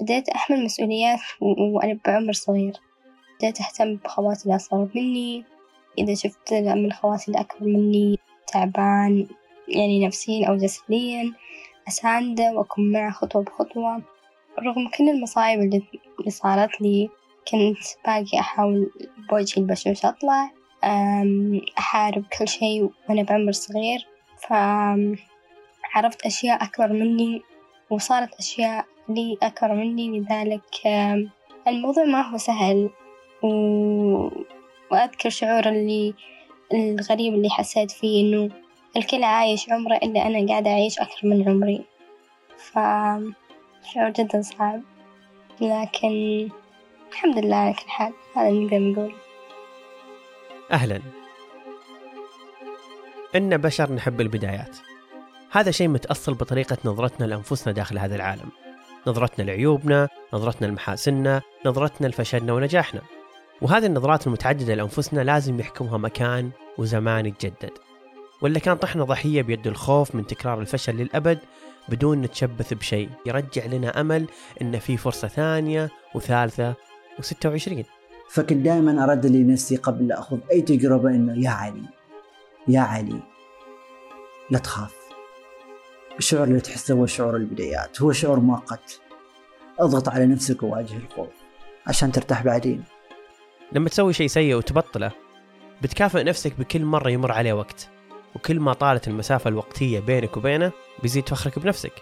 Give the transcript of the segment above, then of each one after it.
بديت أحمل مسؤوليات وأنا بعمر صغير. بديت أهتم بخواتي اللي أصغر مني. إذا شفت من خواتي اللي أكبر مني تعبان يعني نفسيا أو جسديا أسانده وأكون معه خطوة بخطوة. رغم كل المصايب اللي صارت لي كنت باقي أحاول بوجهي البشوش أطلع. أحارب كل شي وأنا بعمر صغير. فعرفت أشياء أكبر مني وصارت أشياء لي أكبر مني لذلك الموضوع ما هو سهل. و... وأذكر شعور اللي الغريب اللي حسيت فيه إنه الكل عايش عمره إلا أنا قاعدة أعيش أكثر من عمري. ف شعور جدا صعب. لكن الحمد لله على كل حال هذا نقدر نقول أهلا. إن بشر نحب البدايات. هذا شيء متأصل بطريقة نظرتنا لأنفسنا داخل هذا العالم. نظرتنا لعيوبنا نظرتنا لمحاسننا نظرتنا لفشلنا ونجاحنا. وهذه النظرات المتعددة لأنفسنا لازم يحكمها مكان وزمان يتجدد. ولا كان طحنا ضحية بيد الخوف من تكرار الفشل للأبد بدون نتشبث بشيء. يرجع لنا أمل إن في فرصة ثانية وثالثة و26 فكنت دائما أردد لنفسي قبل لا أخذ أي تجربة إنه يا علي يا علي لا تخاف. الشعور اللي تحسه هو شعور البدايات هو شعور مؤقت اضغط على نفسك وواجه الخوف عشان ترتاح بعدين. لما تسوي شيء سيء وتبطله بتكافئ نفسك بكل مرة يمر عليه وقت وكل ما طالت المسافة الوقتية بينك وبينه بيزيد فخرك بنفسك.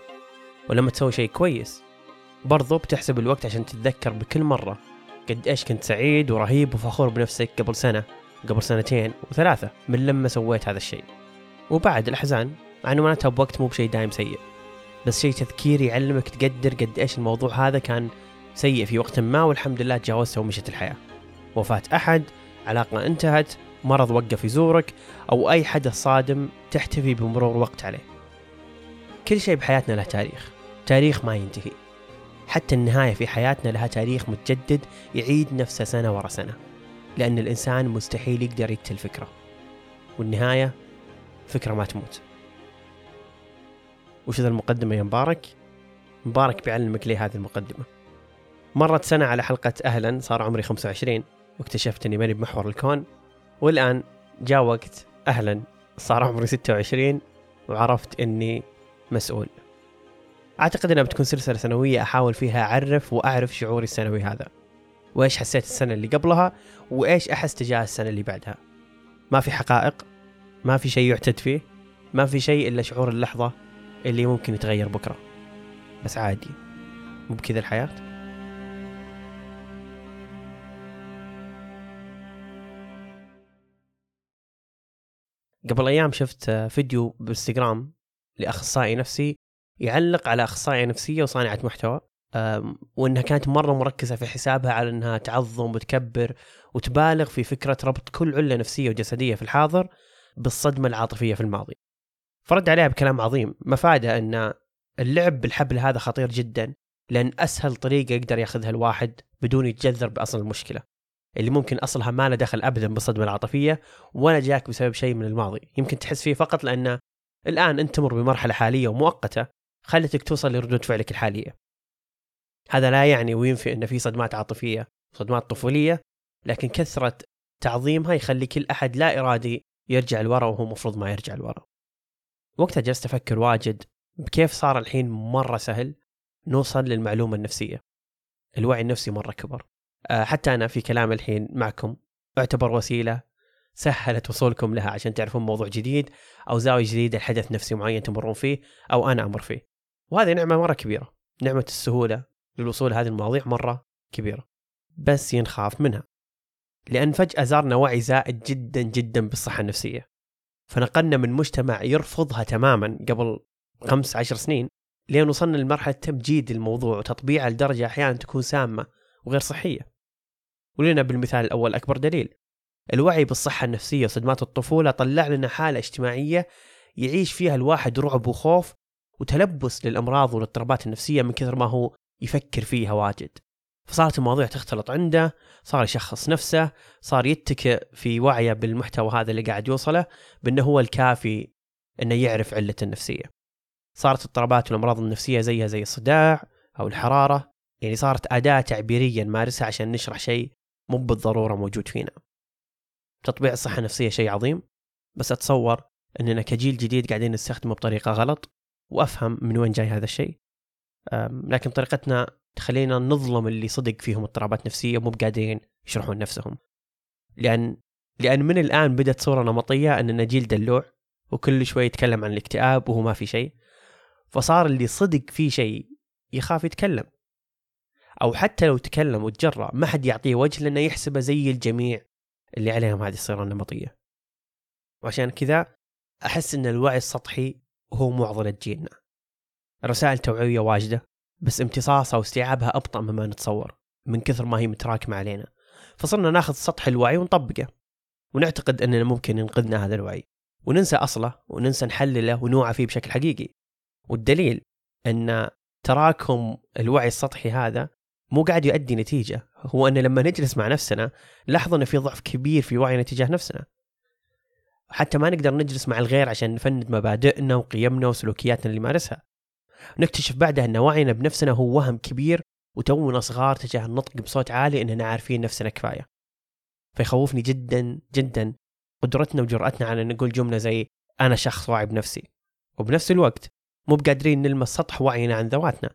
ولما تسوي شيء كويس برضو بتحسب الوقت عشان تتذكر بكل مرة قد إيش كنت سعيد ورهيب وفخور بنفسك قبل سنة قبل سنتين وثلاثة من لما سويت هذا الشيء. وبعد الأحزان عنواناتها بوقت مو بشيء دايم سيء. بس شيء تذكيري يعلمك تقدر قد إيش الموضوع هذا كان سيء في وقت ما والحمد لله تجاوزته ومشت الحياة. وفاة أحد علاقة انتهت مرض وقف يزورك أو أي حدث صادم تحتفي بمرور وقت عليه. كل شيء بحياتنا له تاريخ. تاريخ ما ينتهي. حتى النهاية في حياتنا لها تاريخ متجدد يعيد نفسه سنة ورا سنة. لأن الإنسان مستحيل يقدر يقتل فكرة. والنهاية فكرة ما تموت. وش ذا المقدمة يا مبارك؟ مبارك بيعلمك ليه هذه المقدمة. مرت سنة على حلقة أهلا صار عمري 25 واكتشفت أني ماني بمحور الكون. والآن جاء وقت أهلا صار عمري 26 وعرفت أني مسؤول. أعتقد أنها بتكون سلسلة سنوية أحاول فيها أعرف وأعرف شعوري السنوي هذا. وإيش حسيت السنة اللي قبلها وإيش أحس تجاه السنة اللي بعدها. ما في حقائق ما في شيء يعتد فيه ما في شيء إلا شعور اللحظة اللي ممكن يتغير بكرة. بس عادي. مو بكذا الحياة؟ قبل أيام شفت فيديو بالانستغرام لأخصائي نفسي يعلق على أخصائية نفسية وصانعة محتوى وإنها كانت مرة مركزة في حسابها على إنها تعظم وتكبر وتبالغ في فكرة ربط كل علة نفسية وجسدية في الحاضر بالصدمة العاطفية في الماضي. فرد عليها بكلام عظيم مفاده أن اللعب بالحبل هذا خطير جدا لأن أسهل طريقة يقدر يأخذها الواحد بدون يتجذر بأصل المشكلة. اللي ممكن أصلها ما له دخل ابدا بالصدمة العاطفية ولا جاك بسبب شيء من الماضي، يمكن تحس فيه فقط لأن الآن أنت تمر بمرحلة حالية ومؤقتة خلتك توصل لردود فعلك الحالية. هذا لا يعني وينفي أن في صدمات عاطفية، صدمات طفولية، لكن كثرة تعظيمها يخلي كل أحد لا إرادي يرجع لورا وهو المفروض ما يرجع لورا. وقتها جلست أفكر واجد بكيف صار الحين مرة سهل نوصل للمعلومة النفسية. الوعي النفسي مرة كبر. آه، حتى أنا في كلام الحين معكم أعتبر وسيلة سهلت وصولكم لها عشان تعرفون موضوع جديد أو زاوية جديدة لحدث نفسي معين تمرون فيه أو أنا أمر فيه. وهذه نعمة مرة كبيرة، نعمة السهولة للوصول لهذه المواضيع مرة كبيرة. بس ينخاف منها. لأن فجأة زارنا وعي زائد جدا جدا بالصحة النفسية. فنقلنا من مجتمع يرفضها تماما قبل خمس عشر سنين لين وصلنا لمرحلة تمجيد الموضوع وتطبيعه لدرجة أحيانا تكون سامة وغير صحية. ولنا بالمثال الأول أكبر دليل الوعي بالصحة النفسية وصدمات الطفولة طلع لنا حالة اجتماعية يعيش فيها الواحد رعب وخوف وتلبس للأمراض والإضطرابات النفسية من كثر ما هو يفكر فيها واجد فصارت المواضيع تختلط عنده صار يشخص نفسه صار يتكئ في وعيه بالمحتوى هذا اللي قاعد يوصله بأنه هو الكافي أنه يعرف علة النفسية. صارت اضطرابات والأمراض النفسية زيها زي الصداع أو الحرارة يعني صارت أداة تعبيرية نمارسها عشان نشرح شيء مو بالضرورة موجود فينا. تطبيع الصحة النفسية شيء عظيم بس أتصور أننا كجيل جديد قاعدين نستخدمه بطريقة غلط وأفهم من وين جاي هذا الشيء. لكن طريقتنا تخلينا نظلم اللي صدق فيهم اضطرابات نفسية مو بقادرين يشرحون نفسهم. لأن لأن من الآن بدأت صورة نمطية أننا جيل دلوع وكل شوي يتكلم عن الاكتئاب وهو ما في شيء. فصار اللي صدق فيه شيء يخاف يتكلم. أو حتى لو تكلم وتجرأ ما حد يعطيه وجه لأنه يحسبه زي الجميع اللي عليهم هذه الصيغة النمطيه وعشان كذا أحس إن الوعي السطحي هو معضلة جيلنا. رسائل توعوية واجدة. بس امتصاصها واستيعابها أبطأ مما نتصور من كثر ما هي متراكمة علينا. فصرنا ناخذ سطح الوعي ونطبقه ونعتقد أننا ممكن ينقذنا هذا الوعي وننسى أصله وننسى نحلله ونوعى فيه بشكل حقيقي. والدليل أن تراكم الوعي السطحي هذا مو قاعد يؤدي نتيجة هو أن لما نجلس مع نفسنا لاحظوا ان في ضعف كبير في وعينا تجاه نفسنا. حتى ما نقدر نجلس مع الغير عشان نفند مبادئنا وقيمنا وسلوكياتنا اللي نمارسها نكتشف بعدها إن وعينا بنفسنا هو وهم كبير وتونا صغار تجاه النطق بصوت عالي اننا عارفين نفسنا كفاية. فيخوفني جدا جدا قدرتنا وجرأتنا على نقول جملة زي أنا شخص واعي بنفسي. وبنفس الوقت مو بقادرين نلمس سطح وعينا عن ذواتنا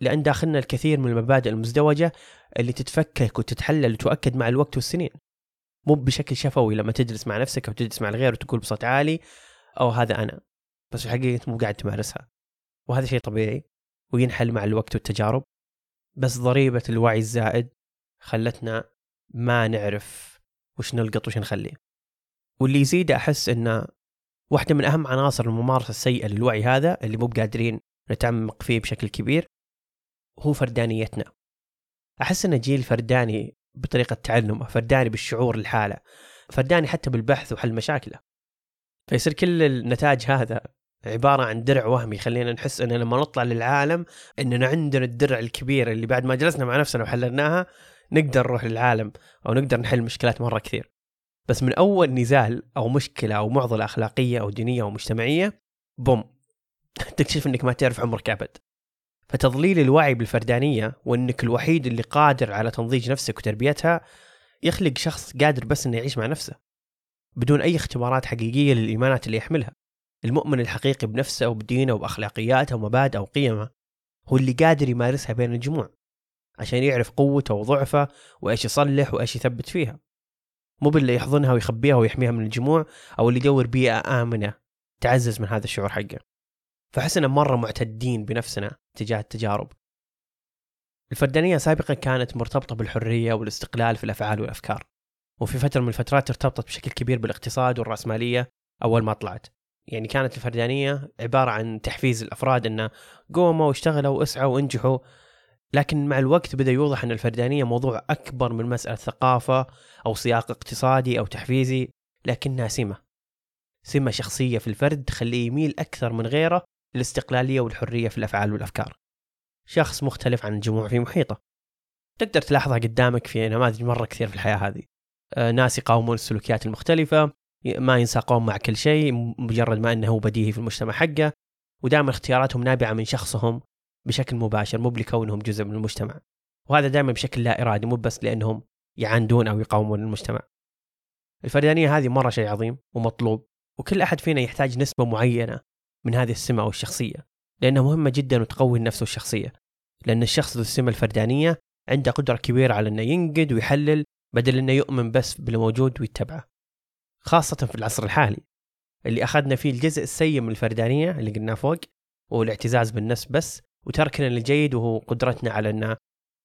لأن داخلنا الكثير من المبادئ المزدوجة اللي تتفكك وتتحلل وتؤكد مع الوقت والسنين. مو بشكل شفوي لما تجلس مع نفسك أو تجلس مع الغير وتقول بصوت عالي أو هذا أنا. بس في الحقيقة مو قاعد تمارسها. وهذا شيء طبيعي وينحل مع الوقت والتجارب. بس ضريبة الوعي الزائد خلتنا ما نعرف وش نلقط وش نخلي واللي يزيد أحس أنه واحدة من أهم عناصر الممارسة السيئة للوعي هذا اللي مو بقادرين نتعمق فيه بشكل كبير هو فردانيتنا. أحس أن جيل فرداني بطريقة تعلمه فرداني بالشعور الحالة فرداني حتى بالبحث وحل مشاكله. فيصير كل النتاج هذا عبارة عن درع وهمي. يخلينا نحس أن لما نطلع للعالم أننا عندنا الدرع الكبير اللي بعد ما جلسنا مع نفسنا وحللناها نقدر نروح للعالم أو نقدر نحل مشكلات مرة كثير. بس من أول نزال أو مشكلة أو معضلة أخلاقية أو دينية أو مجتمعية بوم تكتشف أنك ما تعرف عمرك أبد. فتضليل الوعي بالفردانية وأنك الوحيد اللي قادر على تنضيج نفسك وتربيتها يخلق شخص قادر بس أنه يعيش مع نفسه بدون أي اختبارات حقيقية للإيمانات اللي يحملها. المؤمن الحقيقي بنفسه وبدينه وبأخلاقياته ومبادئه وقيمه هو اللي قادر يمارسها بين الجموع عشان يعرف قوته وضعفه وإيش يصلح وإيش يثبت فيها. مو باللي يحضنها ويخبيها ويحميها من الجموع أو اللي يدور بيئة آمنة تعزز من هذا الشعور حقه. فحسنا مرة معتدين بنفسنا تجاه التجارب. الفردانية سابقا كانت مرتبطة بالحرية والاستقلال في الأفعال والأفكار. وفي فترة من الفترات ارتبطت بشكل كبير بالاقتصاد والرأسمالية أول ما طلعت. يعني كانت الفردانية عبارة عن تحفيز الأفراد أنه قوموا واشتغلوا واسعوا وانجحوا لكن مع الوقت بدأ يوضح أن الفردانية موضوع أكبر من مسألة ثقافة أو سياق اقتصادي أو تحفيزي لكنها سمة. سمة شخصية في الفرد تخليه يميل أكثر من غيره الاستقلالية والحرية في الأفعال والأفكار. شخص مختلف عن الجموع في محيطه. تقدر تلاحظها قدامك في نماذج مرة كثير في الحياة هذه. آه، ناس يقاومون السلوكيات المختلفة. ما ينساقون مع كل شيء مجرد ما إنه بديهي في المجتمع حقه. ودائما اختياراتهم نابعة من شخصهم بشكل مباشر مو لكونهم جزء من المجتمع. وهذا دائما بشكل لا إرادي مو بس لأنهم يعاندون أو يقاومون المجتمع. الفردانية هذه مرة شيء عظيم ومطلوب وكل أحد فينا يحتاج نسبة معينة من هذه السمة أو الشخصية لأنها مهمة جدا وتقوي النفس والشخصية لأن الشخص ذو السمة الفردانية عنده قدرة كبيرة على أنه ينقد ويحلل بدل أنه يؤمن بس بالموجود ويتبعه. خاصة في العصر الحالي. اللي أخذنا فيه الجزء السيء من الفردانية اللي قلناه فوق وهو الاعتزاز بالنفس بس وتركنا للجيد وهو قدرتنا على أن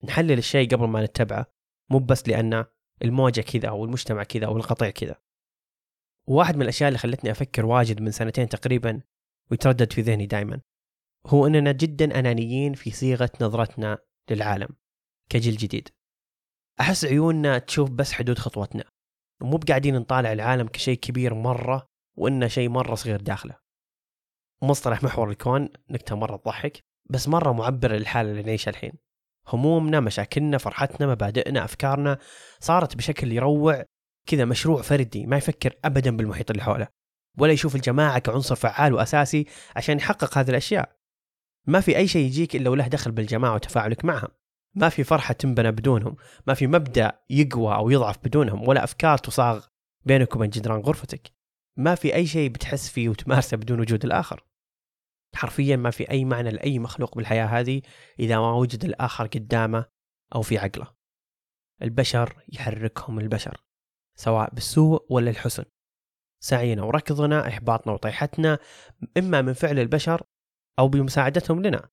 نحلل الشيء قبل ما نتبعه. مو بس لأن الموجة كذا أو المجتمع كذا أو القطيع كذا. واحد من الأشياء اللي خلتني أفكر واجد من سنتين تقريبا ويتردد في ذهني دائما هو أننا جدا أنانيين في صيغة نظرتنا للعالم كجيل جديد. أحس عيوننا تشوف بس حدود خطوتنا. ومو بقاعدين نطالع العالم كشيء كبير مرة وإنه شيء مرة صغير داخله. مصطلح محور الكون نكتة مرة تضحك بس مرة معبر للحالة اللي نعيشها الحين. همومنا مشاكلنا فرحتنا مبادئنا أفكارنا صارت بشكل يروع كذا مشروع فردي ما يفكر أبدا بالمحيط اللي حوله ولا يشوف الجماعة كعنصر فعال وأساسي عشان يحقق هذه الأشياء. ما في أي شيء يجيك إلا وله دخل بالجماعة وتفاعلك معها. ما في فرحة تنبنى بدونهم ما في مبدأ يقوى أو يضعف بدونهم ولا أفكار تصاغ بينك وبين جدران غرفتك. ما في أي شيء بتحس فيه وتمارسه بدون وجود الآخر. حرفيا ما في أي معنى لأي مخلوق بالحياة هذه إذا ما وجد الآخر قدامه أو في عقله. البشر يحركهم البشر سواء بالسوء ولا الحسن. سعينا وركضنا إحباطنا وطيحتنا إما من فعل البشر أو بمساعدتهم لنا.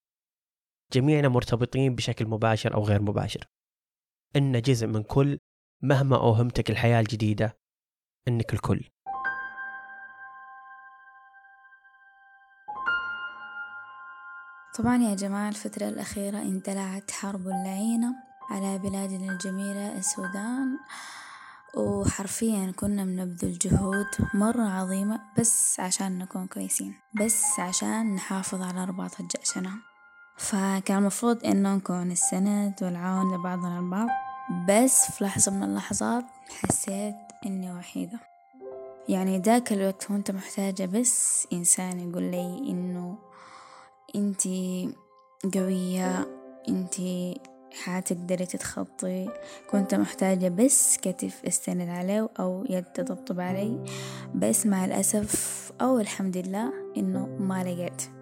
جميعنا مرتبطين بشكل مباشر أو غير مباشر. إن جزء من كل مهما أوهمتك الحياة الجديدة إنك الكل. طبعا يا جماعة الفترة الأخيرة اندلعت حرب اللعينة على بلادنا الجميلة السودان وحرفيا كنا بنبذل جهود مرة عظيمة بس عشان نكون كويسين بس عشان نحافظ على رباط الجأشنة. فكان المفروض إنه نكون السند والعون لبعضنا البعض. بس في لحظة من اللحظات حسيت إني وحيدة. يعني ذاك الوقت وانت محتاجة بس إنسان يقول لي إنه إنتي قوية إنتي حتقدري تتخطي. كنت محتاجة بس كتف استند عليه أو يد تطبطب علي. بس مع الأسف أو الحمد لله إنه ما لقيت.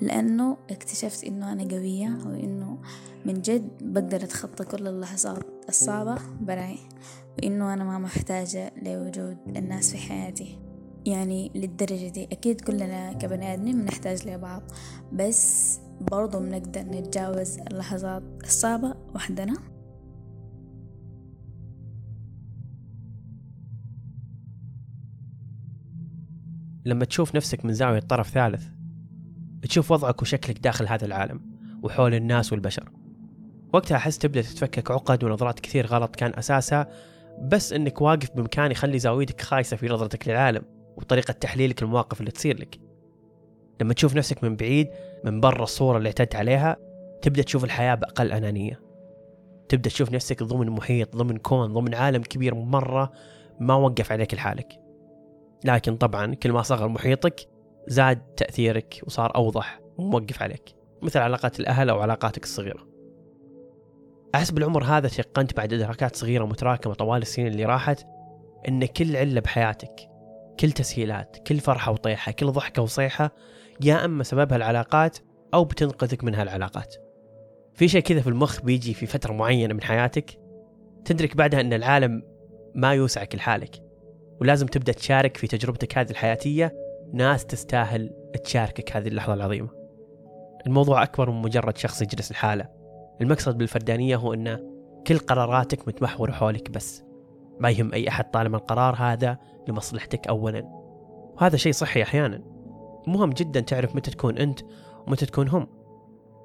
لأنه اكتشفت إنه أنا قوية وإنه من جد بقدر أتخطى كل اللحظات الصعبة براي وإنه أنا ما محتاجة لوجود الناس في حياتي. يعني للدرجة دي أكيد كلنا كبني آدمين بنحتاج لبعض بس برضو بنقدر نتجاوز اللحظات الصعبة وحدنا. لما تشوف نفسك من زاوية طرف ثالث تشوف وضعك وشكلك داخل هذا العالم وحول الناس والبشر. وقتها أحس تبدأ تتفكك عقد ونظرات كثير غلط كان أساسها بس إنك واقف بمكان يخلي زاويتك خايسة في نظرتك للعالم وطريقة تحليلك المواقف اللي تصير لك. لما تشوف نفسك من بعيد من برا الصورة اللي اعتدت عليها تبدأ تشوف الحياة بأقل أنانية. تبدأ تشوف نفسك ضمن محيط ضمن كون ضمن عالم كبير مرة ما وقف عليك لحالك. لكن طبعا كل ما صغر محيطك زاد تأثيرك وصار أوضح وموقف عليك مثل علاقات الأهل أو علاقاتك الصغيرة. أحس بالعمر هذا تيقنت بعد إدراكات صغيرة متراكمة طوال السنين اللي راحت إن كل علة بحياتك كل تسهيلات كل فرحة وطيحة كل ضحكة وصيحة يا أما سببها العلاقات أو بتنقذك من هالعلاقات. في شيء كذا في المخ بيجي في فترة معينة من حياتك تدرك بعدها أن العالم ما يوسعك لحالك ولازم تبدأ تشارك في تجربتك هذه الحياتية ناس تستاهل تشاركك هذه اللحظة العظيمة. الموضوع أكبر من مجرد شخص يجلس لحاله. المقصد بالفردانية هو أن كل قراراتك متمحورة حولك بس. ما يهم أي أحد طالما القرار هذا لمصلحتك أولا. وهذا شيء صحي أحيانا. مهم جدا تعرف متى تكون أنت ومتى تكون هم.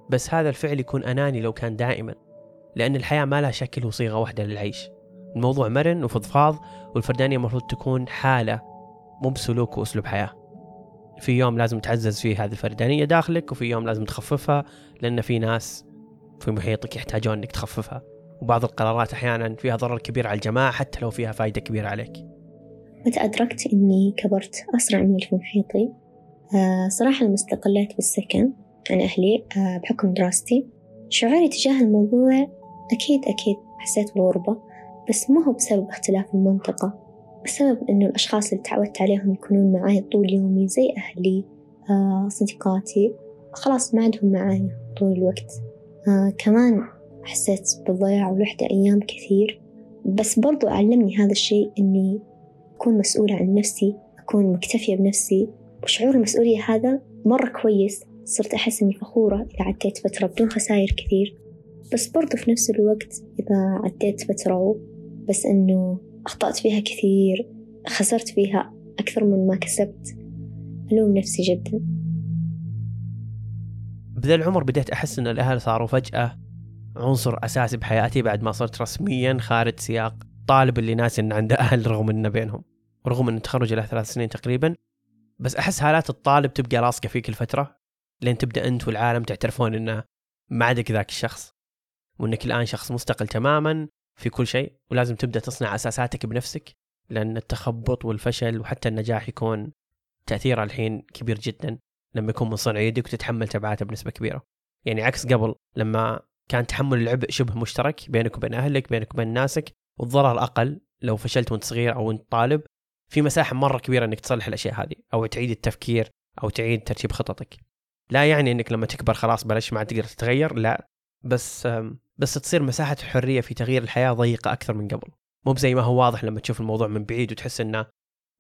بس هذا الفعل يكون أناني لو كان دائما. لأن الحياة ما لها شكل وصيغة واحدة للعيش. الموضوع مرن وفضفاض والفردانية المفروض تكون حالة مو بسلوك وأسلوب حياة. في يوم لازم تعزز فيه هذه الفردانية داخلك وفي يوم لازم تخففها لأن في ناس في محيطك يحتاجون أنك تخففها. وبعض القرارات أحيانا فيها ضرر كبير على الجماعة حتى لو فيها فائدة كبيرة عليك. متى أدركت إني كبرت أسرع من اللي في محيطي؟ آه صراحة لما استقليت بالسكن عن أهلي آه بحكم دراستي. شعوري تجاه الموضوع أكيد أكيد حسيت بالغربة بس ما هو بسبب اختلاف المنطقة. بسبب إنه الأشخاص اللي تعودت عليهم يكونون معاي طول يومي زي أهلي آه صديقاتي خلاص ما عندهم معايا طول الوقت. آه كمان حسيت بالضياع والوحدة أيام كثير. بس برضو علمني هذا الشيء إني أكون مسؤولة عن نفسي أكون مكتفية بنفسي. وشعور المسؤولية هذا مرة كويس. صرت أحس إني فخورة إذا عديت فترة بدون خسائر كثير. بس برضو في نفس الوقت إذا عديت فترة بس إنه أخطأت فيها كثير خسرت فيها أكثر من ما كسبت. ألوم نفسي جدا. بذا العمر بديت أحس إن الأهل صاروا فجأة عنصر أساسي بحياتي بعد ما صرت رسميا خارج سياق طالب اللي ناسي إن عنده أهل رغم إنه بينهم ورغم إن التخرج له ثلاث سنين تقريبا. بس أحس حالات الطالب تبقى لاصقة فيك الفترة لين تبدأ أنت والعالم تعترفون إنه ما عندك ذاك الشخص وإنك الآن شخص مستقل تماما. في كل شيء ولازم تبدأ تصنع أساساتك بنفسك لأن التخبط والفشل وحتى النجاح يكون تأثيره الحين كبير جدا لما يكون من صنع يدك وتتحمل تبعاته بنسبة كبيرة. يعني عكس قبل لما كان تحمل العبء شبه مشترك بينك وبين أهلك بينك وبين ناسك والضرر أقل. لو فشلت وأنت صغير أو انت طالب في مساحة مرة كبيرة إنك تصلح الأشياء هذه أو تعيد التفكير أو تعيد ترتيب خططك. لا يعني إنك لما تكبر خلاص بلاش ما تقدر تتغير لا. بس بس تصير مساحة الحريه في تغيير الحياة ضيقة أكثر من قبل. مو بزي ما هو واضح لما تشوف الموضوع من بعيد وتحس إنه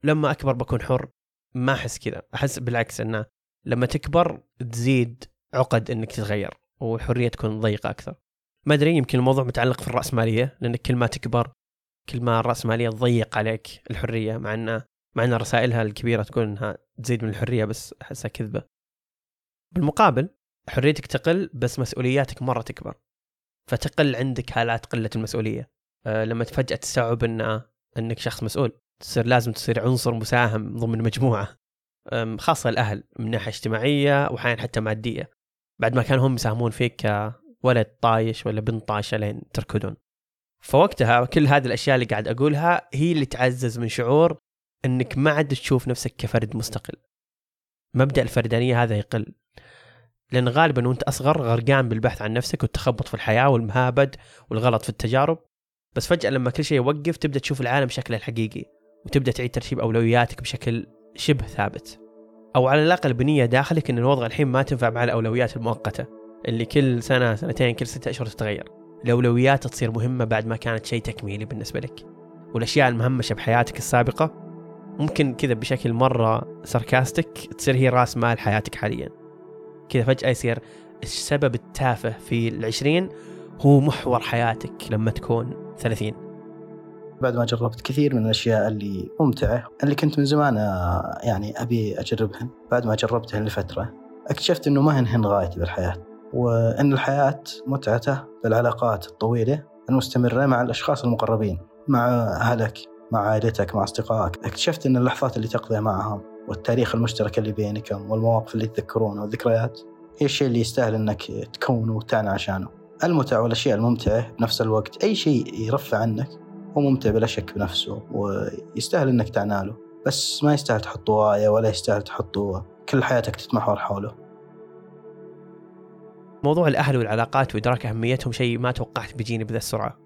لما أكبر بكون حر ما أحس كذا. أحس بالعكس إنه لما تكبر تزيد عقد إنك تتغير والحريه تكون ضيقة أكثر. ما أدري يمكن الموضوع متعلق في الراسماليه لانك كل ما تكبر كل ما الراسماليه تضيق عليك الحرية مع إنه مع إن رسائلها الكبيرة تقول إنها تزيد من الحرية بس أحسها كذبة. بالمقابل حريتك تقل بس مسؤولياتك مرة تكبر. فتقل عندك حالات قلة المسؤولية. أه لما فجاه تستوعب ان إنك شخص مسؤول تصير لازم تصير عنصر مساهم ضمن مجموعة. خاصة الأهل من ناحية اجتماعية وأحيانا حتى مادية. بعد ما كانوا هم يساهمون فيك كولد طايش ولا بنت طايشة لين تركضون فوقتها كل هذه الأشياء اللي قاعد أقولها هي اللي تعزز من شعور إنك ما عاد تشوف نفسك كفرد مستقل. مبدأ الفردانية هذا يقل. لأن غالبا وأنت أصغر غرقان بالبحث عن نفسك والتخبط في الحياة والمهابد والغلط في التجارب. بس فجأة لما كل شيء يوقف تبدأ تشوف العالم بشكله الحقيقي وتبدأ تعيد ترتيب أولوياتك بشكل شبه ثابت. أو على الأقل بنية داخلك إن الوضع الحين ما تنفع مع الأولويات المؤقتة اللي كل سنة سنتين كل ستة أشهر تتغير. الأولويات تصير مهمة بعد ما كانت شيء تكميلي بالنسبة لك. والأشياء المهمشه بحياتك السابقة ممكن كذا بشكل مرة ساركاستك تصير هي رأس مال حياتك حاليا. كذا فجأة يصير السبب التافه في العشرين هو محور حياتك لما تكون ثلاثين. بعد ما جربت كثير من الأشياء اللي ممتعة اللي كنت من زمان آه، يعني أبي أجربهن بعد ما جربتهن لفترة اكتشفت أنه ما هن غايتي بالحياة وأن الحياة متعته بالعلاقات الطويلة المستمرة مع الأشخاص المقربين مع أهلك مع عائلتك مع أصدقائك. اكتشفت أن اللحظات اللي تقضيها معهم والتاريخ المشترك اللي بينكم والمواقف اللي تذكرونها والذكريات هي الشيء اللي يستاهل أنك تكونه وتعنى عشانه؟ المتع والأشياء الممتعة بنفس الوقت. أي شيء يرفع عنك هو ممتع بلا شك بنفسه ويستاهل إنك تعنى له. بس ما يستاهل تحطه غاية ولا يستاهل تحطه كل حياتك تتمحور حوله. موضوع الأهل والعلاقات وإدراك أهميتهم شيء ما توقعت بيجيني بذا السرعة.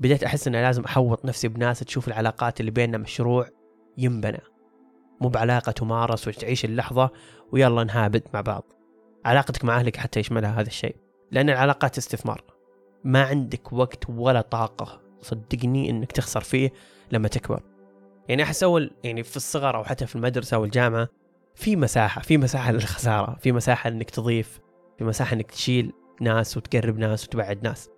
بديت أحس أن لازم أحوط نفسي بناس تشوف العلاقات اللي بيننا مشروع ينبنى. مو بعلاقة تمارس وتعيش اللحظة ويلا نهابد مع بعض. علاقتك مع أهلك حتى يشملها هذا الشيء. لأن العلاقات استثمار. ما عندك وقت ولا طاقة. صدقني إنك تخسر فيه لما تكبر. يعني أحس أول يعني في الصغر أو حتى في المدرسة أو الجامعة في مساحة في مساحة للخسارة. في مساحة إنك تضيف. في مساحة إنك تشيل ناس وتقرب ناس وتبعد ناس.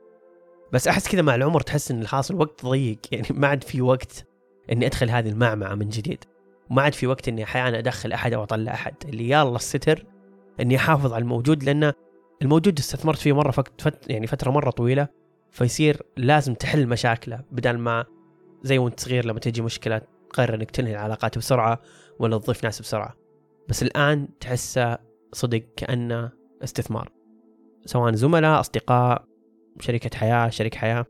بس أحس كذا مع العمر تحس إن الحاصل وقت ضيق. يعني ما عاد في وقت إني أدخل هذه المعمعة من جديد. وما عاد في وقت إني أحيانا أدخل أحد أو أطلع أحد. اللي يلا الستر إني أحافظ على الموجود لأن الموجود استثمرت فيه مرة فت يعني فترة مرة طويلة فيصير لازم تحل مشاكله بدل ما زي وأنت صغير لما تجي مشكلة تقرر إنك تنهي العلاقات بسرعة ولا تضيف ناس بسرعة. بس الآن تحسه صدق كأنه استثمار. سواء زملاء أصدقاء شركة حياة شريك حياة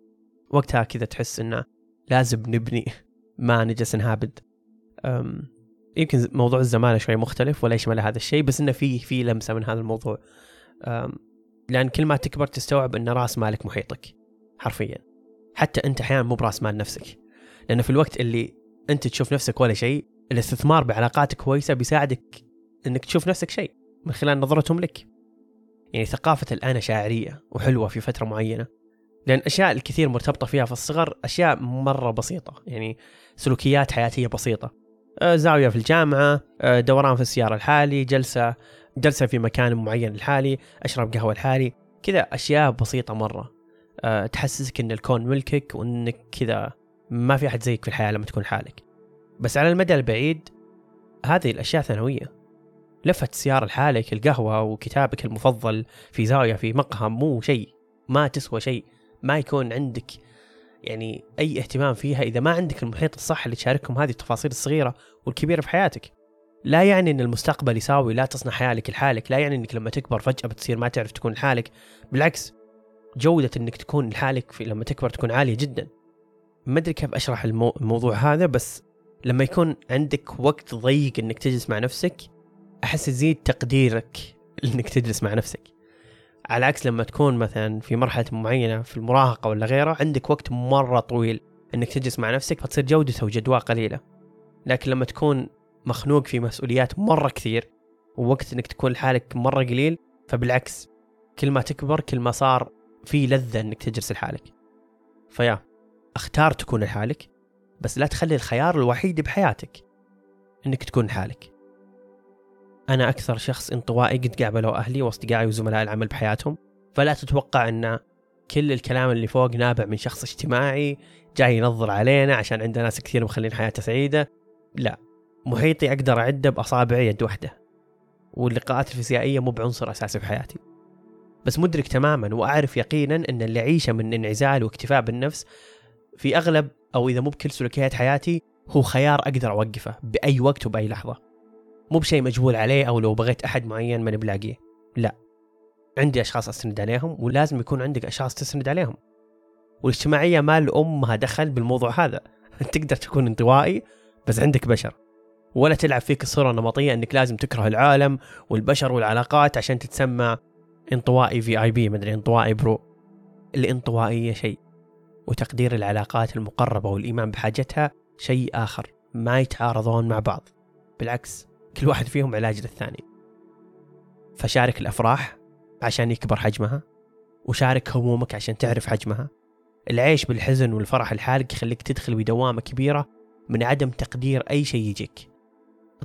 وقتها كذا تحس إنه لازم نبني ما نجلس نهابد. يمكن موضوع الزمالة شوي مختلف ولا يشمل هذا الشيء بس إنه في في لمسة من هذا الموضوع. لأن كل ما تكبر تستوعب إن رأس مالك محيطك حرفيا. حتى أنت أحيانا مو برأس مال نفسك. لأنه في الوقت اللي أنت تشوف نفسك ولا شيء الاستثمار بعلاقات كويسة بيساعدك إنك تشوف نفسك شيء من خلال نظرتهم لك. يعني ثقافة الأنا شاعرية وحلوة في فترة معينة لأن أشياء الكثير مرتبطة فيها في الصغر أشياء مرة بسيطة. يعني سلوكيات حياتية بسيطة. آه، زاوية في الجامعة آه، دوران في السيارة الحالي جلسة جلسة في مكان معين الحالي أشرب قهوة الحالي كذا أشياء بسيطة مرة. أه تحسسك إن الكون ملكك وإنك كذا ما في أحد زيك في الحياة لما تكون حالك. بس على المدى البعيد هذه الأشياء ثانوية. لفة السيارة لحالك القهوة وكتابك المفضل في زاوية في مقهى مو شيء ما تسوى شيء ما يكون عندك يعني أي اهتمام فيها إذا ما عندك المحيط الصح اللي تشاركهم هذه التفاصيل الصغيرة والكبيرة في حياتك. لا يعني أن المستقبل يساوي لا تصنع حياتك لحالك لا يعني أنك لما تكبر فجأة بتصير ما تعرف تكون لحالك. بالعكس جودة إنك تكون لحالك في لما تكبر تكون عالية جدا. ما أدري كيف أشرح المو... الموضوع هذا بس لما يكون عندك وقت ضيق إنك تجلس مع نفسك أحس يزيد تقديرك إنك تجلس مع نفسك. على عكس لما تكون مثلا في مرحلة معينة في المراهقة ولا غيره عندك وقت مرة طويل إنك تجلس مع نفسك فتصير جودته وجدواه قليلة. لكن لما تكون مخنوق في مسؤوليات مرة كثير ووقت إنك تكون لحالك مرة قليل فبالعكس كل ما تكبر كل ما صار في لذة إنك تجلس لحالك. فيا أختار تكون لحالك بس لا تخلي الخيار الوحيد بحياتك إنك تكون لحالك. أنا أكثر شخص انطوائي قد قابلوا أهلي وأصدقائي وزملاء العمل بحياتهم فلا تتوقع أن كل الكلام اللي فوق نابع من شخص اجتماعي جاي ينظر علينا عشان عنده ناس كثير مخلين حياته سعيدة. لا محيطي أقدر أعده باصابع يد واحدة واللقاءات الفيزيائية مو بعنصر أساسي في حياتي. بس مدرك تماما وأعرف يقينا أن اللي اعيشه من انعزال واكتفاء بالنفس في أغلب أو إذا مو بكل سلوكيات حياتي هو خيار أقدر أوقفه بأي وقت وبأي لحظة. مو بشيء مجبول عليه أو لو بغيت أحد معين ماني بلاقيه. لا. عندي أشخاص استند عليهم ولازم يكون عندك أشخاص تستند عليهم. والاجتماعية ما لامها دخل بالموضوع هذا. تقدر تكون انطوائي بس عندك بشر. ولا تلعب فيك الصورة النمطية إنك لازم تكره العالم والبشر والعلاقات عشان تتسمى انطوائي في اي بي مدري انطوائي برو. الانطوائية شيء. وتقدير العلاقات المقربة والإيمان بحاجتها شيء آخر. ما يتعارضون مع بعض. بالعكس. كل واحد فيهم علاج للثاني. فشارك الأفراح عشان يكبر حجمها وشارك همومك عشان تعرف حجمها. العيش بالحزن والفرح الحالق يخليك تدخل بدوامة كبيرة من عدم تقدير أي شيء يجيك.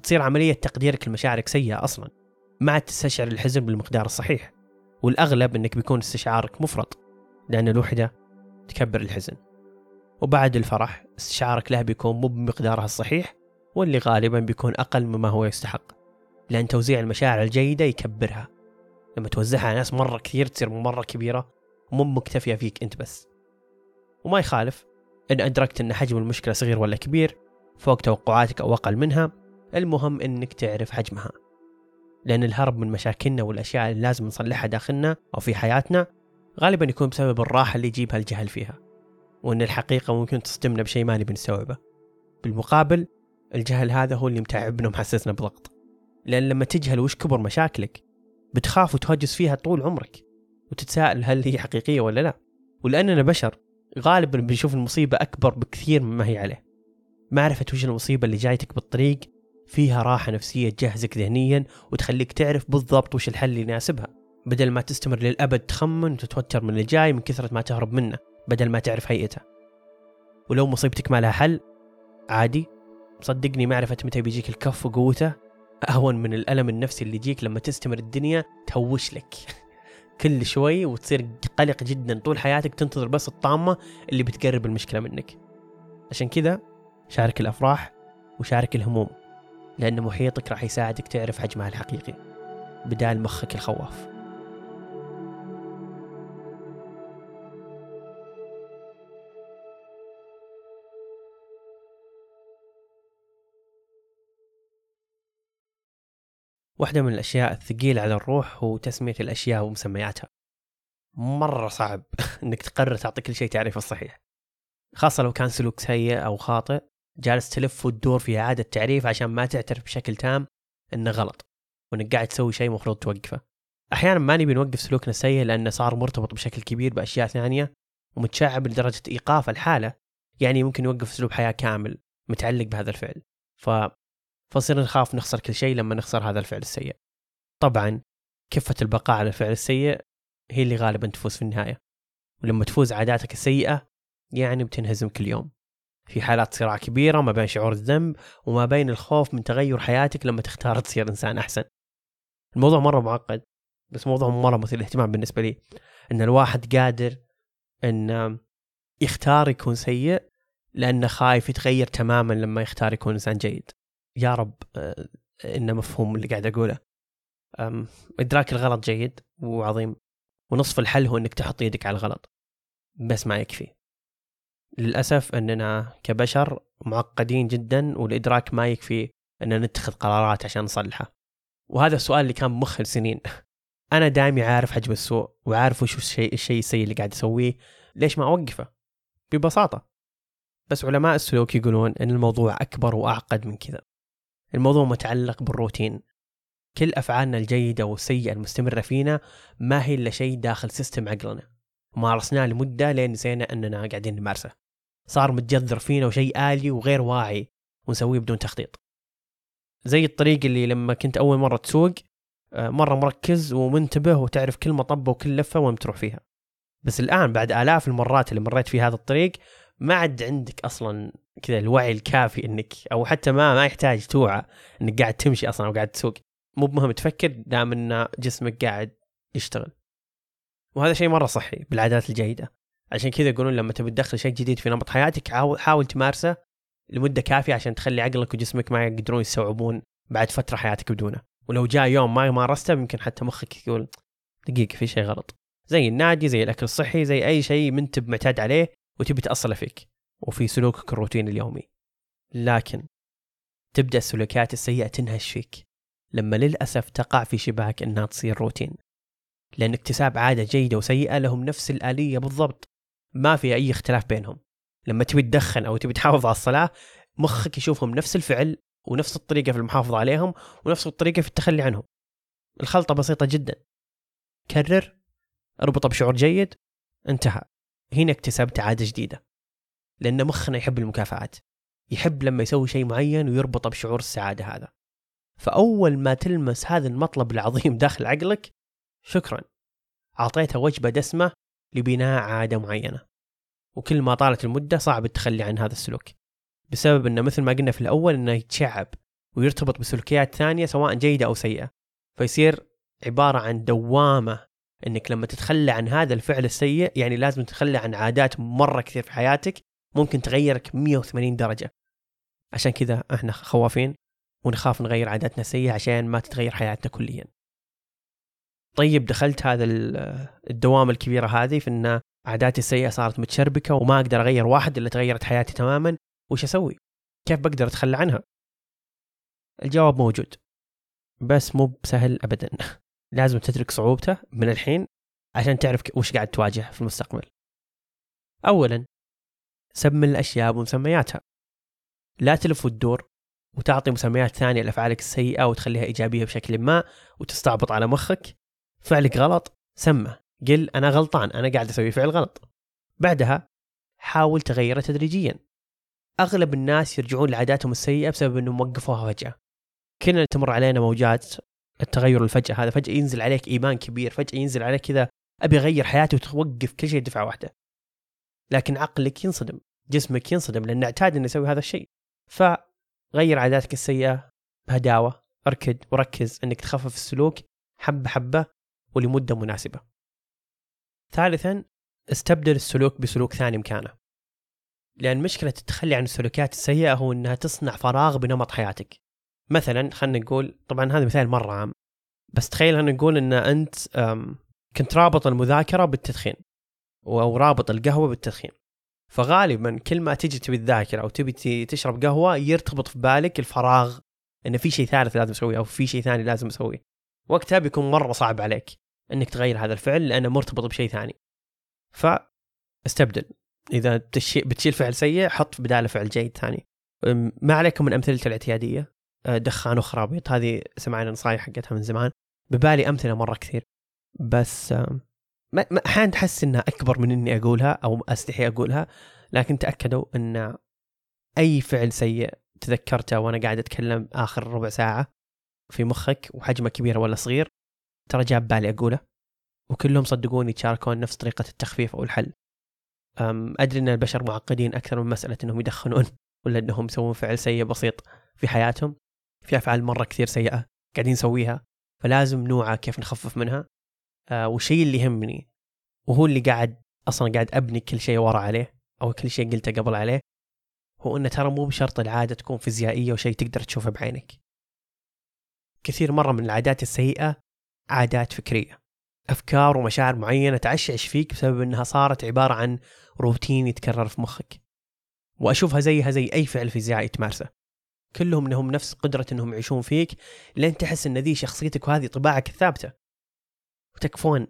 تصير عملية تقديرك لمشاعرك سيئة أصلا. ما عاد تستشعر الحزن بالمقدار الصحيح والأغلب أنك بيكون استشعارك مفرط لأن الوحدة تكبر الحزن. وبعد الفرح استشعارك له بيكون مو بمقدارها الصحيح واللي غالبا بيكون أقل مما هو يستحق لأن توزيع المشاعر الجيدة يكبرها. لما توزعها على ناس مرة كثير تصير مرة كبيرة ومو مكتفية فيك أنت بس. وما يخالف إن أدركت أن حجم المشكلة صغير ولا كبير فوق توقعاتك أو أقل منها المهم أنك تعرف حجمها. لأن الهرب من مشاكلنا والأشياء اللي لازم نصلحها داخلنا أو في حياتنا غالبا يكون بسبب الراحة اللي يجيبها الجهل فيها وأن الحقيقة ممكن تصدمنا بشيء ما نبي نستوعبه. بالمقابل الجهل هذا هو اللي متعبنا ومحسسنا بضغط. لأن لما تجهل وش كبر مشاكلك؟ بتخاف وتهجس فيها طول عمرك. وتتساءل هل هي حقيقية ولا لا. ولأننا بشر غالبا بنشوف المصيبة أكبر بكثير مما هي عليه. معرفة وش المصيبة اللي جايتك بالطريق. فيها راحة نفسية تجهزك ذهنيا وتخليك تعرف بالضبط وش الحل اللي يناسبها. بدل ما تستمر للأبد تخمن وتتوتر من اللي جاي من كثرة ما تهرب منه بدل ما تعرف هيئته. ولو مصيبتك ما لها حل عادي. صدقني معرفة متى بيجيك الكف وقوته. أهون من الألم النفسي اللي يجيك لما تستمر الدنيا تهوش لك. كل شوي وتصير قلق جدا طول حياتك تنتظر بس الطامة اللي بتقرب المشكلة منك. عشان كذا شارك الأفراح وشارك الهموم لأن محيطك راح يساعدك تعرف حجمها الحقيقي بدال مخك الخواف. واحدة من الأشياء الثقيلة على الروح هو تسمية الأشياء ومسمياتها. مرة صعب إنك تقرر تعطي كل شيء تعريفه الصحيح. خاصة لو كان سلوك سيء أو خاطئ جالس تلف وتدور في إعادة تعريف عشان ما تعترف بشكل تام إنه غلط وإنك قاعد تسوي شيء مفروض توقفه. أحيانا ما نبي نوقف سلوكنا السيء لأنه صار مرتبط بشكل كبير بأشياء ثانية ومتشعب لدرجة إيقاف الحالة يعني ممكن يوقف أسلوب حياة كامل متعلق بهذا الفعل. ف فنصير نخاف نخسر كل شيء لما نخسر هذا الفعل السيء. طبعا كفة البقاء على الفعل السيء هي اللي غالبا تفوز في النهاية. ولما تفوز عاداتك السيئة يعني بتنهزم كل يوم. في حالات صراع كبيرة ما بين شعور الذنب وما بين الخوف من تغير حياتك لما تختار تصير إنسان أحسن. الموضوع مرة معقد بس موضوع مرة مثير اهتمام بالنسبة لي. إن الواحد قادر إن يختار يكون سيء لأنه خايف يتغير تماما لما يختار يكون إنسان جيد. يا رب آه، إنه مفهوم اللي قاعد أقوله. إدراك الغلط جيد وعظيم ونصف الحل هو إنك تحط يدك على الغلط. بس ما يكفي. للأسف أننا كبشر معقدين جدا والإدراك ما يكفي أن نتخذ قرارات عشان نصلحه. وهذا السؤال اللي كان بمخي لسنين. أنا دائما عارف حجم السوء وعارف وش الشيء الشيء السيء اللي قاعد أسويه. ليش ما أوقفه؟ ببساطة. بس علماء السلوك يقولون أن الموضوع أكبر وأعقد من كذا. الموضوع متعلق بالروتين. كل أفعالنا الجيدة والسيئة المستمرة فينا ما هي إلا شيء داخل سيستم عقلنا. مارسناه لمدة لين نسينا أننا قاعدين نمارسه. صار متجذر فينا وشيء آلي وغير واعي ونسويه بدون تخطيط. زي الطريق اللي لما كنت أول مرة تسوق آه، مرة مركز ومنتبه وتعرف كل مطبة وكل لفة وين تروح فيها. بس الآن بعد آلاف المرات اللي مريت في هذا الطريق ما عاد عندك أصلا كذا الوعي الكافي إنك أو حتى ما ما يحتاج توعى إنك قاعد تمشي أصلا أو قاعد تسوق. مو بمهم تفكر دام إن جسمك قاعد يشتغل. وهذا شيء مرة صحي بالعادات الجيدة. عشان كذا يقولون لما تبي تدخل شيء جديد في نمط حياتك حاول, تمارسه لمدة كافية عشان تخلي عقلك وجسمك ما يقدرون يستوعبون بعد فترة حياتك بدونه. ولو جاء يوم ما مارسته يمكن حتى مخك يقول دقيقة في شيء غلط. زي النادي زي الأكل الصحي زي أي شيء ما انت معتاد عليه وتبي تأصله فيك. وفي سلوكك الروتيني اليومي. لكن تبدأ السلوكيات السيئة تنهش فيك لما للأسف تقع في شباك إنها تصير روتين. لأن اكتساب عادة جيدة وسيئة لهم نفس الآلية بالضبط. ما في أي اختلاف بينهم. لما تبي تدخن أو تبي تحافظ على الصلاة مخك يشوفهم نفس الفعل ونفس الطريقة في المحافظة عليهم ونفس الطريقة في التخلي عنهم. الخلطة بسيطة جدا. كرر اربطه بشعور جيد انتهى. هنا اكتسبت عادة جديدة. لأن مخنا يحب المكافآت. يحب لما يسوي شيء معين ويربطه بشعور السعادة هذا. فأول ما تلمس هذا المطلب العظيم داخل عقلك شكرا. أعطيته وجبة دسمة لبناء عادة معينة. وكل ما طالت المدة صعب التخلي عن هذا السلوك. بسبب إنه مثل ما قلنا في الأول إنه يتشعب ويرتبط بسلوكيات ثانية سواء جيدة أو سيئة. فيصير عبارة عن دوامة إنك لما تتخلى عن هذا الفعل السيء يعني لازم تتخلى عن عادات مرة كثير في حياتك ممكن تغيرك 180 درجة. عشان كذا إحنا خوافين ونخاف نغير عاداتنا السيئة عشان ما تتغير حياتنا كليا. طيب دخلت هذا الدوام الكبيرة هذه في إن عاداتي السيئة صارت متشربكة وما أقدر أغير واحد إلا تغيرت حياتي تماما. وش أسوي؟ كيف بقدر أتخلى عنها؟ الجواب موجود. بس مو بسهل ابدا. لازم تدرك صعوبته من الحين عشان تعرف وش قاعد تواجه في المستقبل. اولا سمي الأشياء بمسمياتها. لا تلف وتدور وتعطي مسميات ثانية لأفعالك السيئة وتخليها إيجابية بشكل ما وتستعبط على مخك. فعلك غلط سمه. قل أنا غلطان أنا قاعد أسوي فعل غلط. بعدها حاول تغيره تدريجيا. أغلب الناس يرجعون لعاداتهم السيئة بسبب أنهم وقفوها فجأة. كلنا تمر علينا موجات التغير الفجأة. هذا فجأة ينزل عليك إيمان كبير فجأة ينزل عليك كذا. أبي أغير حياتي وتوقف كل شيء دفعة واحدة. لكن عقلك ينصدم جسمك ينصدم لأنه اعتاد إنه يسوي هذا الشيء. فغير عاداتك السيئة بهداوة اركد وركز إنك تخفف السلوك حبة حبة ولمدة مناسبة. ثالثا استبدل السلوك بسلوك ثاني مكانه لأن مشكلة التخلي عن السلوكيات السيئة هو أنها تصنع فراغ بنمط حياتك. مثلا خلينا نقول طبعا هذا مثال مرة عام بس تخيل خلينا نقول أن أنت كنت رابط المذاكرة بالتدخين. أو رابط القهوة بالتدخين فغالبا كل ما تجي تبي تذاكر أو تبي تشرب قهوة يرتبط في بالك الفراغ انه في شيء ثالث لازم اسويه أو في شيء ثاني لازم اسويه وقتها بيكون مرة صعب عليك إنك تغير هذا الفعل لأنه مرتبط بشيء ثاني. فاستبدل. إذا بتشيل فعل سيء حط بداله فعل جيد ثاني. ما عليكم من امثلته الاعتيادية؟ أه، دخان وخرابيط. هذه سمعنا نصايح حقتها من زمان. ببالي أمثلة مرة كثير. بس ما أحيانا تحس إنها أكبر من إني أقولها أو أستحي أقولها لكن تأكدوا إن أي فعل سيء تذكرته وأنا قاعد أتكلم آخر ربع ساعة في مخك وحجمه كبير ولا صغير ترى جاب بالي أقوله. وكلهم صدقوني يتشاركون نفس طريقة التخفيف أو الحل. أدري إن البشر معقدين أكثر من مسألة إنهم يدخنون ولا إنهم يسوون فعل سيء بسيط في حياتهم. في أفعال مرة كثير سيئة قاعدين نسويها فلازم نوعى كيف نخفف منها. آه والشيء اللي يهمني وهو اللي قاعد أصلا قاعد أبني كل شيء ورا عليه أو كل شيء قلته قبل عليه هو إنه ترى مو بشرط العادة تكون فيزيائية وشيء تقدر تشوفه بعينك. كثير مرة من العادات السيئة عادات فكرية. أفكار ومشاعر معينة تعشعش فيك بسبب إنها صارت عبارة عن روتين يتكرر في مخك. وأشوفها زيها زي أي فعل فيزيائي تمارسه. كلهم إنهم نفس قدرة إنهم يعيشون فيك لين تحس إن ذي شخصيتك وهذه طباعك الثابتة. وتكفون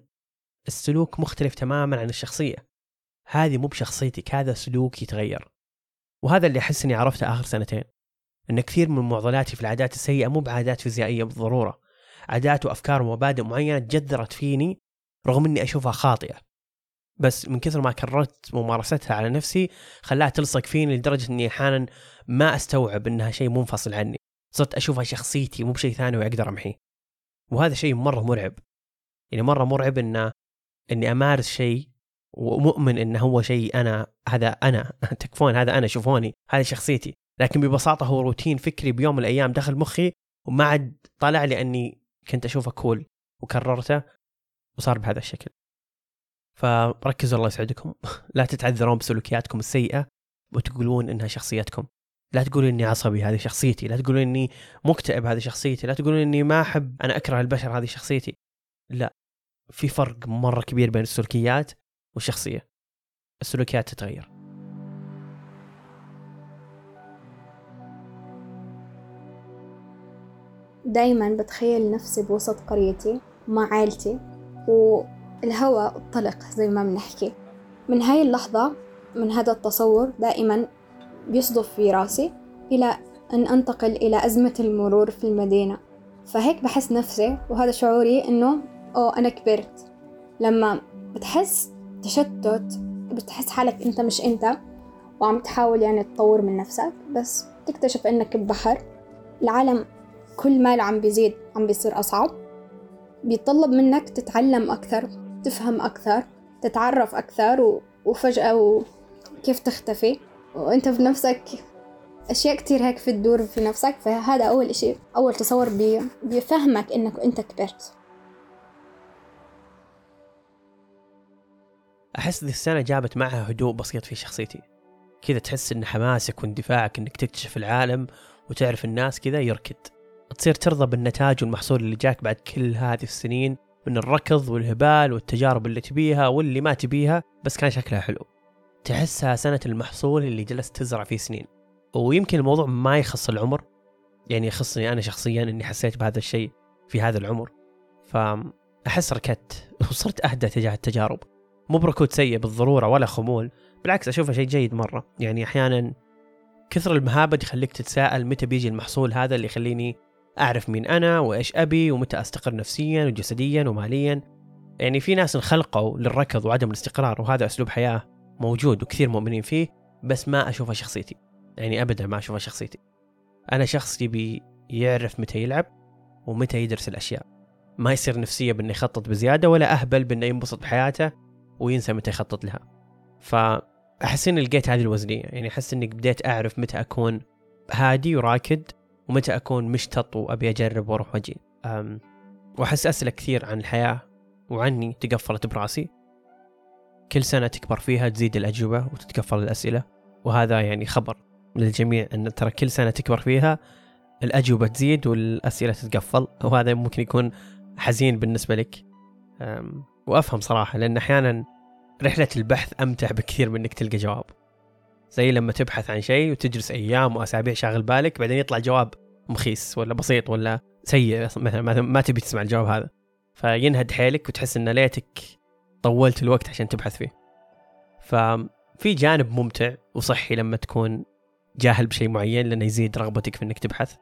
السلوك مختلف تماما عن الشخصية. هذه مو بشخصيتك هذا سلوك يتغير. وهذا اللي أحس أني عرفته آخر سنتين أن كثير من معضلاتي في العادات السيئة مو بعادات فيزيائية بالضرورة. عادات وأفكار ومبادئ معينة تجذرت فيني رغم إني أشوفها خاطئة. بس من كثر ما كررت ممارستها على نفسي خلاها تلصق فيني لدرجة إني أحيانا ما أستوعب إنها شيء منفصل عني. صرت أشوفها شخصيتي مو بشيء ثاني وأقدر أمحيه. وهذا شيء مرة مرعب. يعني مرة مرعب إن إني أمارس شيء ومؤمن انه هو شيء أنا هذا أنا تكفون هذا أنا شوفوني هذه شخصيتي. لكن ببساطة هو روتين فكري بيوم من الأيام دخل مخي وما عاد طلع لي إني كنت أشوفه كول وكررته وصار بهذا الشكل. فركزوا الله يسعدكم. لا تتعذرون بسلوكياتكم السيئة وتقولون إنها شخصيتكم. لا تقولوا إني عصبي هذه شخصيتي. لا تقولوا إني مكتئب هذه شخصيتي. لا تقولوا إني ما أحب أنا أكره البشر هذه شخصيتي. لا. في فرق مرة كبير بين السلوكيات والشخصية. السلوكيات تتغير. دايما بتخيل نفسي بوسط قريتي مع عائلتي والهواء الطلق زي ما بنحكي. من هاي اللحظة من هذا التصور دائما بيصدف في راسي إلى أن أنتقل إلى أزمة المرور في المدينة. فهيك بحس نفسي وهذا شعوري إنه أوه أنا كبرت. لما بتحس تشتت بتحس حالك أنت مش أنت وعم تحاول يعني تطور من نفسك بس تكتشف إنك ببحر العالم كل ما عم بيزيد عم بيصير أصعب. بيطلب منك تتعلم أكثر تفهم أكثر تتعرف أكثر و... وفجأة و... كيف تختفي. وأنت بنفسك أشياء كتير هيك في تدور في نفسك. فهذا أول إشي أول تصور بي... بيفهمك إنك أنت كبرت. أحس ذي السنة جابت معها هدوء بسيط في شخصيتي. كذا تحس إن حماسك واندفاعك إنك تكتشف العالم وتعرف الناس كذا يركد تصير ترضى بالنتاج والمحصول اللي جاك بعد كل هذه السنين من الركض والهبال والتجارب اللي تبيها واللي ما تبيها بس كان شكلها حلو. تحسها سنة المحصول اللي جلست تزرع فيه سنين. ويمكن الموضوع ما يخص العمر يعني يخصني أنا شخصيا أني حسيت بهذا الشيء في هذا العمر. فأحس ركدت وصرت أهدى تجاه التجارب. مو بركود سيء بالضرورة ولا خمول بالعكس أشوفه شيء جيد مرة. يعني أحيانا كثر المهابد يخليك تتساءل متى بيجي المحصول هذا اللي يخليني أعرف مين أنا وإيش أبي ومتى أستقر نفسيا وجسديا وماليا. يعني في ناس انخلقوا للركض وعدم الاستقرار وهذا أسلوب حياة موجود وكثير مؤمنين فيه بس ما أشوفها شخصيتي. يعني أبدا ما أشوفها شخصيتي. أنا شخص يبي يعرف متى يلعب ومتى يدرس الأشياء. ما يصير نفسية بأنه يخطط بزيادة ولا أهبل بأنه ينبسط بحياته. وينسى متى يخطط لها. فأحس إني لقيت هذه الوزنية يعني أحس إني بديت أعرف متى أكون هادي وراكد ومتى أكون مشتط وأبي أجرب وأروح وأجي. وأحس أسئلة كثير عن الحياة وعني تقفلت براسي. كل سنة تكبر فيها تزيد الأجوبة وتتقفل الأسئلة وهذا يعني خبر للجميع أن ترى كل سنة تكبر فيها الأجوبة تزيد والأسئلة تتقفل وهذا ممكن يكون حزين بالنسبة لك. وأفهم صراحة لأن أحيانا رحلة البحث أمتع بكثير من إنك تلقى جواب. زي لما تبحث عن شيء وتجلس أيام وأسابيع شاغل بالك بعدين يطلع جواب مخيس ولا بسيط ولا سيء مثلا ما تبي تسمع الجواب هذا. فينهد حيلك وتحس إن ليتك طولت الوقت عشان تبحث فيه. ففي جانب ممتع وصحي لما تكون جاهل بشيء معين لأنه يزيد رغبتك في إنك تبحث.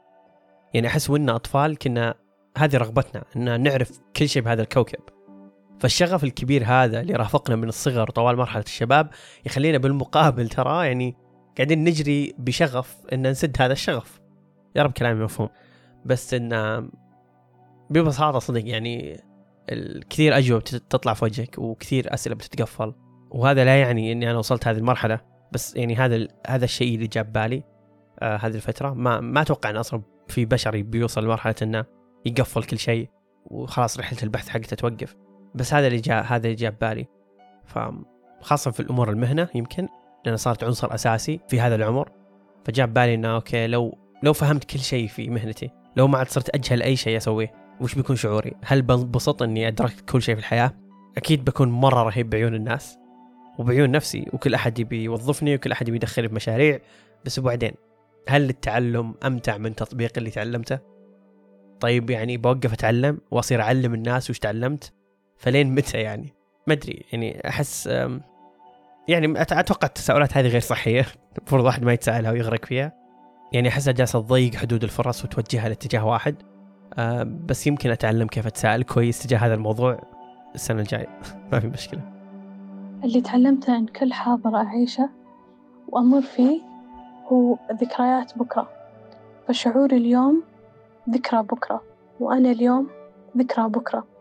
يعني أحس وإنا أطفال كنا هذه رغبتنا إن نعرف كل شيء بهذا الكوكب. فالشغف الكبير هذا اللي رافقنا من الصغر طوال مرحلة الشباب يخلينا بالمقابل ترى يعني قاعدين نجري بشغف إن نسد هذا الشغف. يا رب كلامي مفهوم. بس إن ببساطة صدق يعني الكثير أجوبة تطلع في وجهك وكثير أسئلة بتتقفل. وهذا لا يعني إني أنا وصلت هذه المرحلة بس يعني هذا هذا الشيء اللي جاب بالي آه هذه الفترة. ما ما أتوقع إن أصلا في بشر بيوصل لمرحلة إنه يقفل كل شيء وخلاص رحلة البحث حقته توقف. بس هذا اللي جاء هذا اللي جاب بالي فخاصة في الأمور المهنة يمكن لأن صارت عنصر أساسي في هذا العمر فجاب بالي إنه أوكي لو لو فهمت كل شيء في مهنتي لو ما عاد صرت أجهل أي شيء أسويه وش بيكون شعوري؟ هل بنبسط إني أدركت كل شيء في الحياة؟ أكيد بكون مرة رهيب بعيون الناس وبعيون نفسي وكل أحد يبي يوظفني وكل أحد يبي يدخلني بمشاريع بس وبعدين هل التعلم أمتع من تطبيق اللي تعلمته؟ طيب يعني بوقف أتعلم وأصير أعلم الناس وش تعلمت فلين متى يعني؟ ما أدري يعني أحس يعني أتوقع التساؤلات هذه غير صحية. المفروض واحد ما يتساءلها ويغرق فيها. يعني أحسها جالسة تضيق حدود الفرص وتوجهها لاتجاه واحد. بس يمكن أتعلم كيف أتساءل كويس تجاه هذا الموضوع السنة الجاية. ما في مشكلة. اللي تعلمته أن كل حاضر أعيشه وأمر فيه هو ذكريات بكرة. فشعوري اليوم ذكرى بكرة وأنا اليوم ذكرى بكرة. آه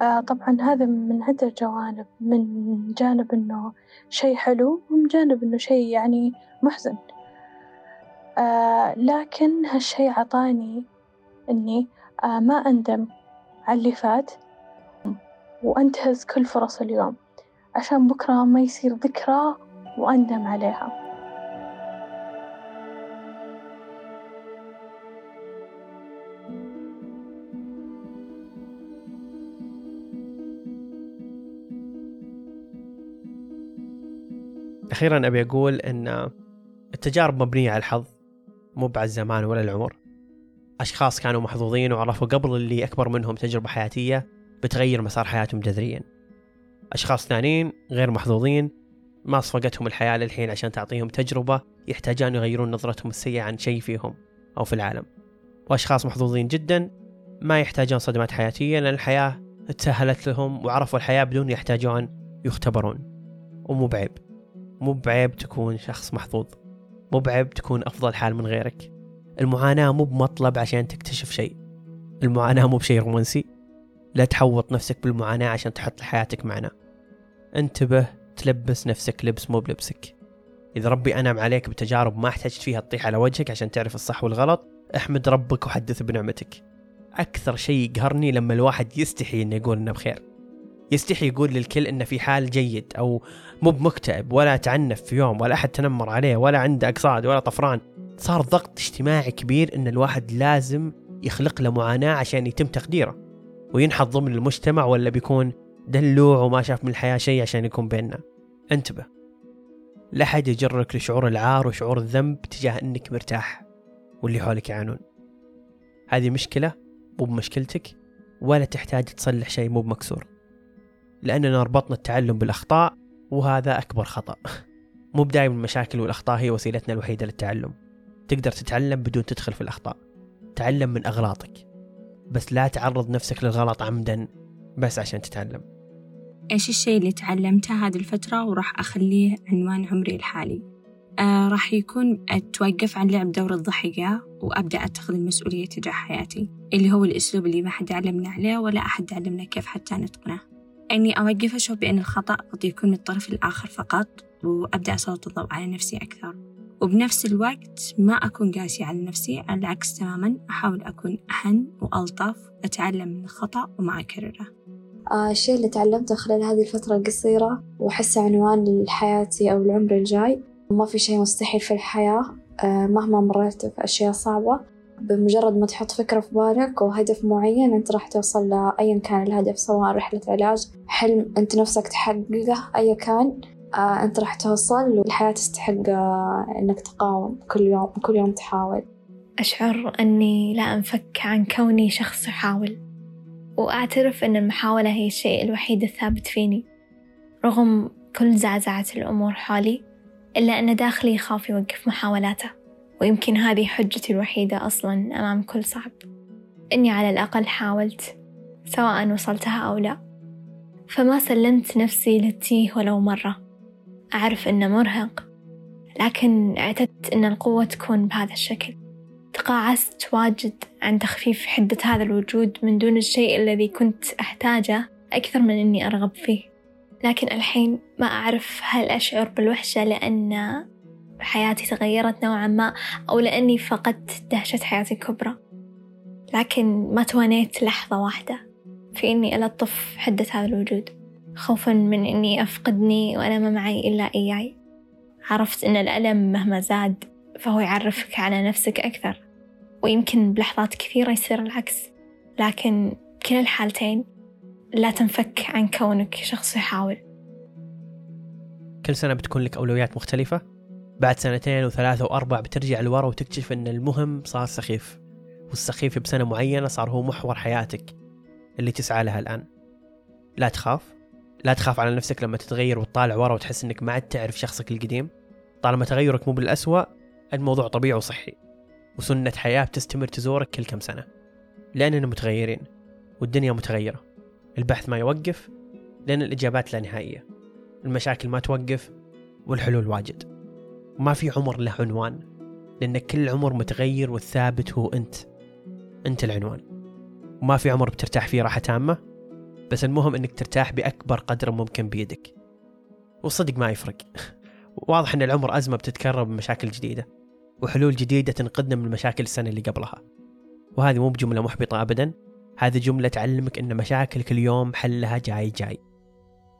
طبعا هذا من عدة جوانب من جانب إنه شي حلو ومن جانب إنه شي يعني محزن. آه لكن هالشي عطاني إني آه ما أندم على اللي فات وأنتهز كل فرص اليوم. عشان بكرة ما يصير ذكرى وأندم عليها. أخيرا أبي أقول إن التجارب مبنية على الحظ مو على الزمان ولا العمر. أشخاص كانوا محظوظين وعرفوا قبل اللي أكبر منهم تجربة حياتية بتغير مسار حياتهم جذريا. أشخاص ثانيين غير محظوظين ما صفقتهم الحياة للحين عشان تعطيهم تجربة يحتاجون يغيرون نظرتهم السيئة عن شيء فيهم أو في العالم. وأشخاص محظوظين جدا ما يحتاجون صدمات حياتية لأن الحياة تسهلت لهم وعرفوا الحياة بدون يحتاجون يختبرون. ومو بعيب. مو بعيب تكون شخص محظوظ. مو بعيب تكون أفضل حال من غيرك. المعاناة مو بمطلب عشان تكتشف شيء. المعاناة مو بشيء رومانسي. لا تحوط نفسك بالمعاناة عشان تحط حياتك معنا انتبه تلبس نفسك لبس مو بلبسك. إذا ربي أنعم عليك بتجارب ما احتجت فيها تطيح على وجهك عشان تعرف الصح والغلط احمد ربك وحدث بنعمتك. أكثر شيء يقهرني لما الواحد يستحي إنه يقول إنه بخير. يستحي يقول للكل إنه في حال جيد أو مو بمكتئب ولا تعنف في يوم ولا أحد تنمر عليه ولا عنده أقصاد ولا طفران. صار ضغط اجتماعي كبير إن الواحد لازم يخلق له معاناة عشان يتم تقديره. وينحط ضمن المجتمع ولا بيكون دلوع وما شاف من الحياة شيء عشان يكون بيننا. انتبه. لا حد يجرك لشعور العار وشعور الذنب تجاه إنك مرتاح واللي حولك يعانون. هذه مشكلة مو بمشكلتك ولا تحتاج تصلح شيء مو بمكسور. لأننا ربطنا التعلم بالأخطاء وهذا أكبر خطأ. مو بدايم المشاكل والأخطاء هي وسيلتنا الوحيدة للتعلم. تقدر تتعلم بدون تدخل في الأخطاء. تعلم من أغلاطك. بس لا تعرض نفسك للغلط عمدا بس عشان تتعلم. إيش الشيء اللي تعلمته هذه الفترة وراح أخليه عنوان عمري الحالي؟ آه راح يكون أتوقف عن لعب دور الضحية وأبدأ أتخذ المسؤولية تجاه حياتي اللي هو الأسلوب اللي ما حد علمنا عليه ولا أحد علمنا كيف حتى نتقنه. أني أوقف أشوف بأن الخطأ قد يكون من الطرف الآخر فقط وأبدأ أسلط الضوء على نفسي أكثر. وبنفس الوقت ما أكون قاسية على نفسي على العكس تماما أحاول أكون أحن وألطف أتعلم من الخطأ وما أكرره. آه الشيء اللي تعلمته خلال هذه الفترة القصيرة وأحسه عنوان لحياتي أو العمر الجاي ما في شيء مستحيل في الحياة آه مهما مريت في أشياء صعبة. بمجرد ما تحط فكرة في بالك وهدف معين أنت راح توصل لأيا كان الهدف سواء رحلة علاج حلم أنت نفسك تحققه أيا كان آه أنت راح توصل والحياة تستحق آه إنك تقاوم كل يوم كل يوم تحاول. أشعر أني لا أنفك عن كوني شخص يحاول وأعترف أن المحاولة هي الشيء الوحيد الثابت فيني. رغم كل زعزعة الأمور حولي إلا أن داخلي يخاف يوقف محاولاته. ويمكن هذه حجتي الوحيدة أصلا أمام كل صعب. إني على الأقل حاولت سواء وصلتها أو لا. فما سلمت نفسي للتيه ولو مرة. أعرف إنه مرهق لكن اعتدت إن القوة تكون بهذا الشكل. تقاعست واجد عن تخفيف حدة هذا الوجود من دون الشيء الذي كنت أحتاجه أكثر من إني أرغب فيه. لكن الحين ما أعرف هل أشعر بالوحشة لأن حياتي تغيرت نوعا ما أو لأني فقدت دهشة حياتي الكبرى. لكن ما توانيت لحظة واحدة في إني ألطف حدة هذا الوجود. خوفا من إني أفقدني وأنا ما معي إلا إياي. عرفت إن الألم مهما زاد فهو يعرفك على نفسك أكثر. ويمكن بلحظات كثيرة يصير العكس. لكن كلا الحالتين لا تنفك عن كونك شخص يحاول. كل سنة بتكون لك أولويات مختلفة؟ بعد سنتين وثلاثة وأربع بترجع لورا وتكتشف أن المهم صار سخيف. والسخيف بسنة معينة صار هو محور حياتك اللي تسعى لها الآن. لا تخاف. لا تخاف على نفسك لما تتغير وتطالع ورا وتحس أنك ما عاد تعرف شخصك القديم. طالما تغيرك مو بالأسوأ الموضوع طبيعي وصحي. وسنة حياة بتستمر تزورك كل كم سنة. لأننا متغيرين. والدنيا متغيرة. البحث ما يوقف لأن الإجابات لا نهائية. المشاكل ما توقف والحلول واجد. ما في عمر له عنوان لأن كل عمر متغير والثابت هو أنت أنت العنوان. وما في عمر بترتاح فيه راحة تامة بس المهم أنك ترتاح بأكبر قدر ممكن بيدك. والصدق ما يفرق. واضح أن العمر أزمة بتتكرر بمشاكل جديدة وحلول جديدة تنقذنا من مشاكل السنة اللي قبلها. وهذه مو بجملة محبطة أبدا هذه جملة تعلمك أن مشاكلك اليوم حلها جاي جاي.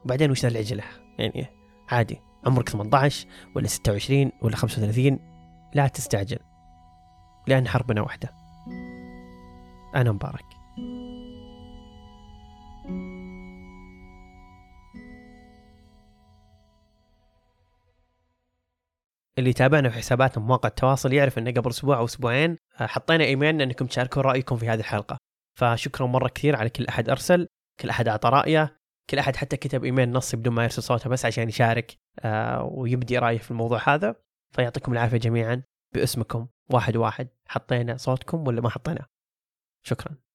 وبعدين وش العجلة؟ يعني عادي. عمرك 18 ولا 26 ولا 35 لا تستعجل لأن حربنا واحدة أنا مبارك. اللي يتابعنا في حساباتنا مواقع التواصل يعرف إن قبل أسبوع أو أسبوعين آه، حطينا ايميل إنكم تشاركون رأيكم في هذه الحلقة. فشكرا مرة كثير على كل أحد أرسل كل أحد أعطى رأيه. كل أحد حتى كتب إيميل نصي بدون ما يرسل صوته بس عشان يشارك آه، ويبدي رأيه في الموضوع هذا. فيعطيكم العافية جميعا. باسمكم واحد واحد حطينا صوتكم ولا ما حطينا؟ شكرا.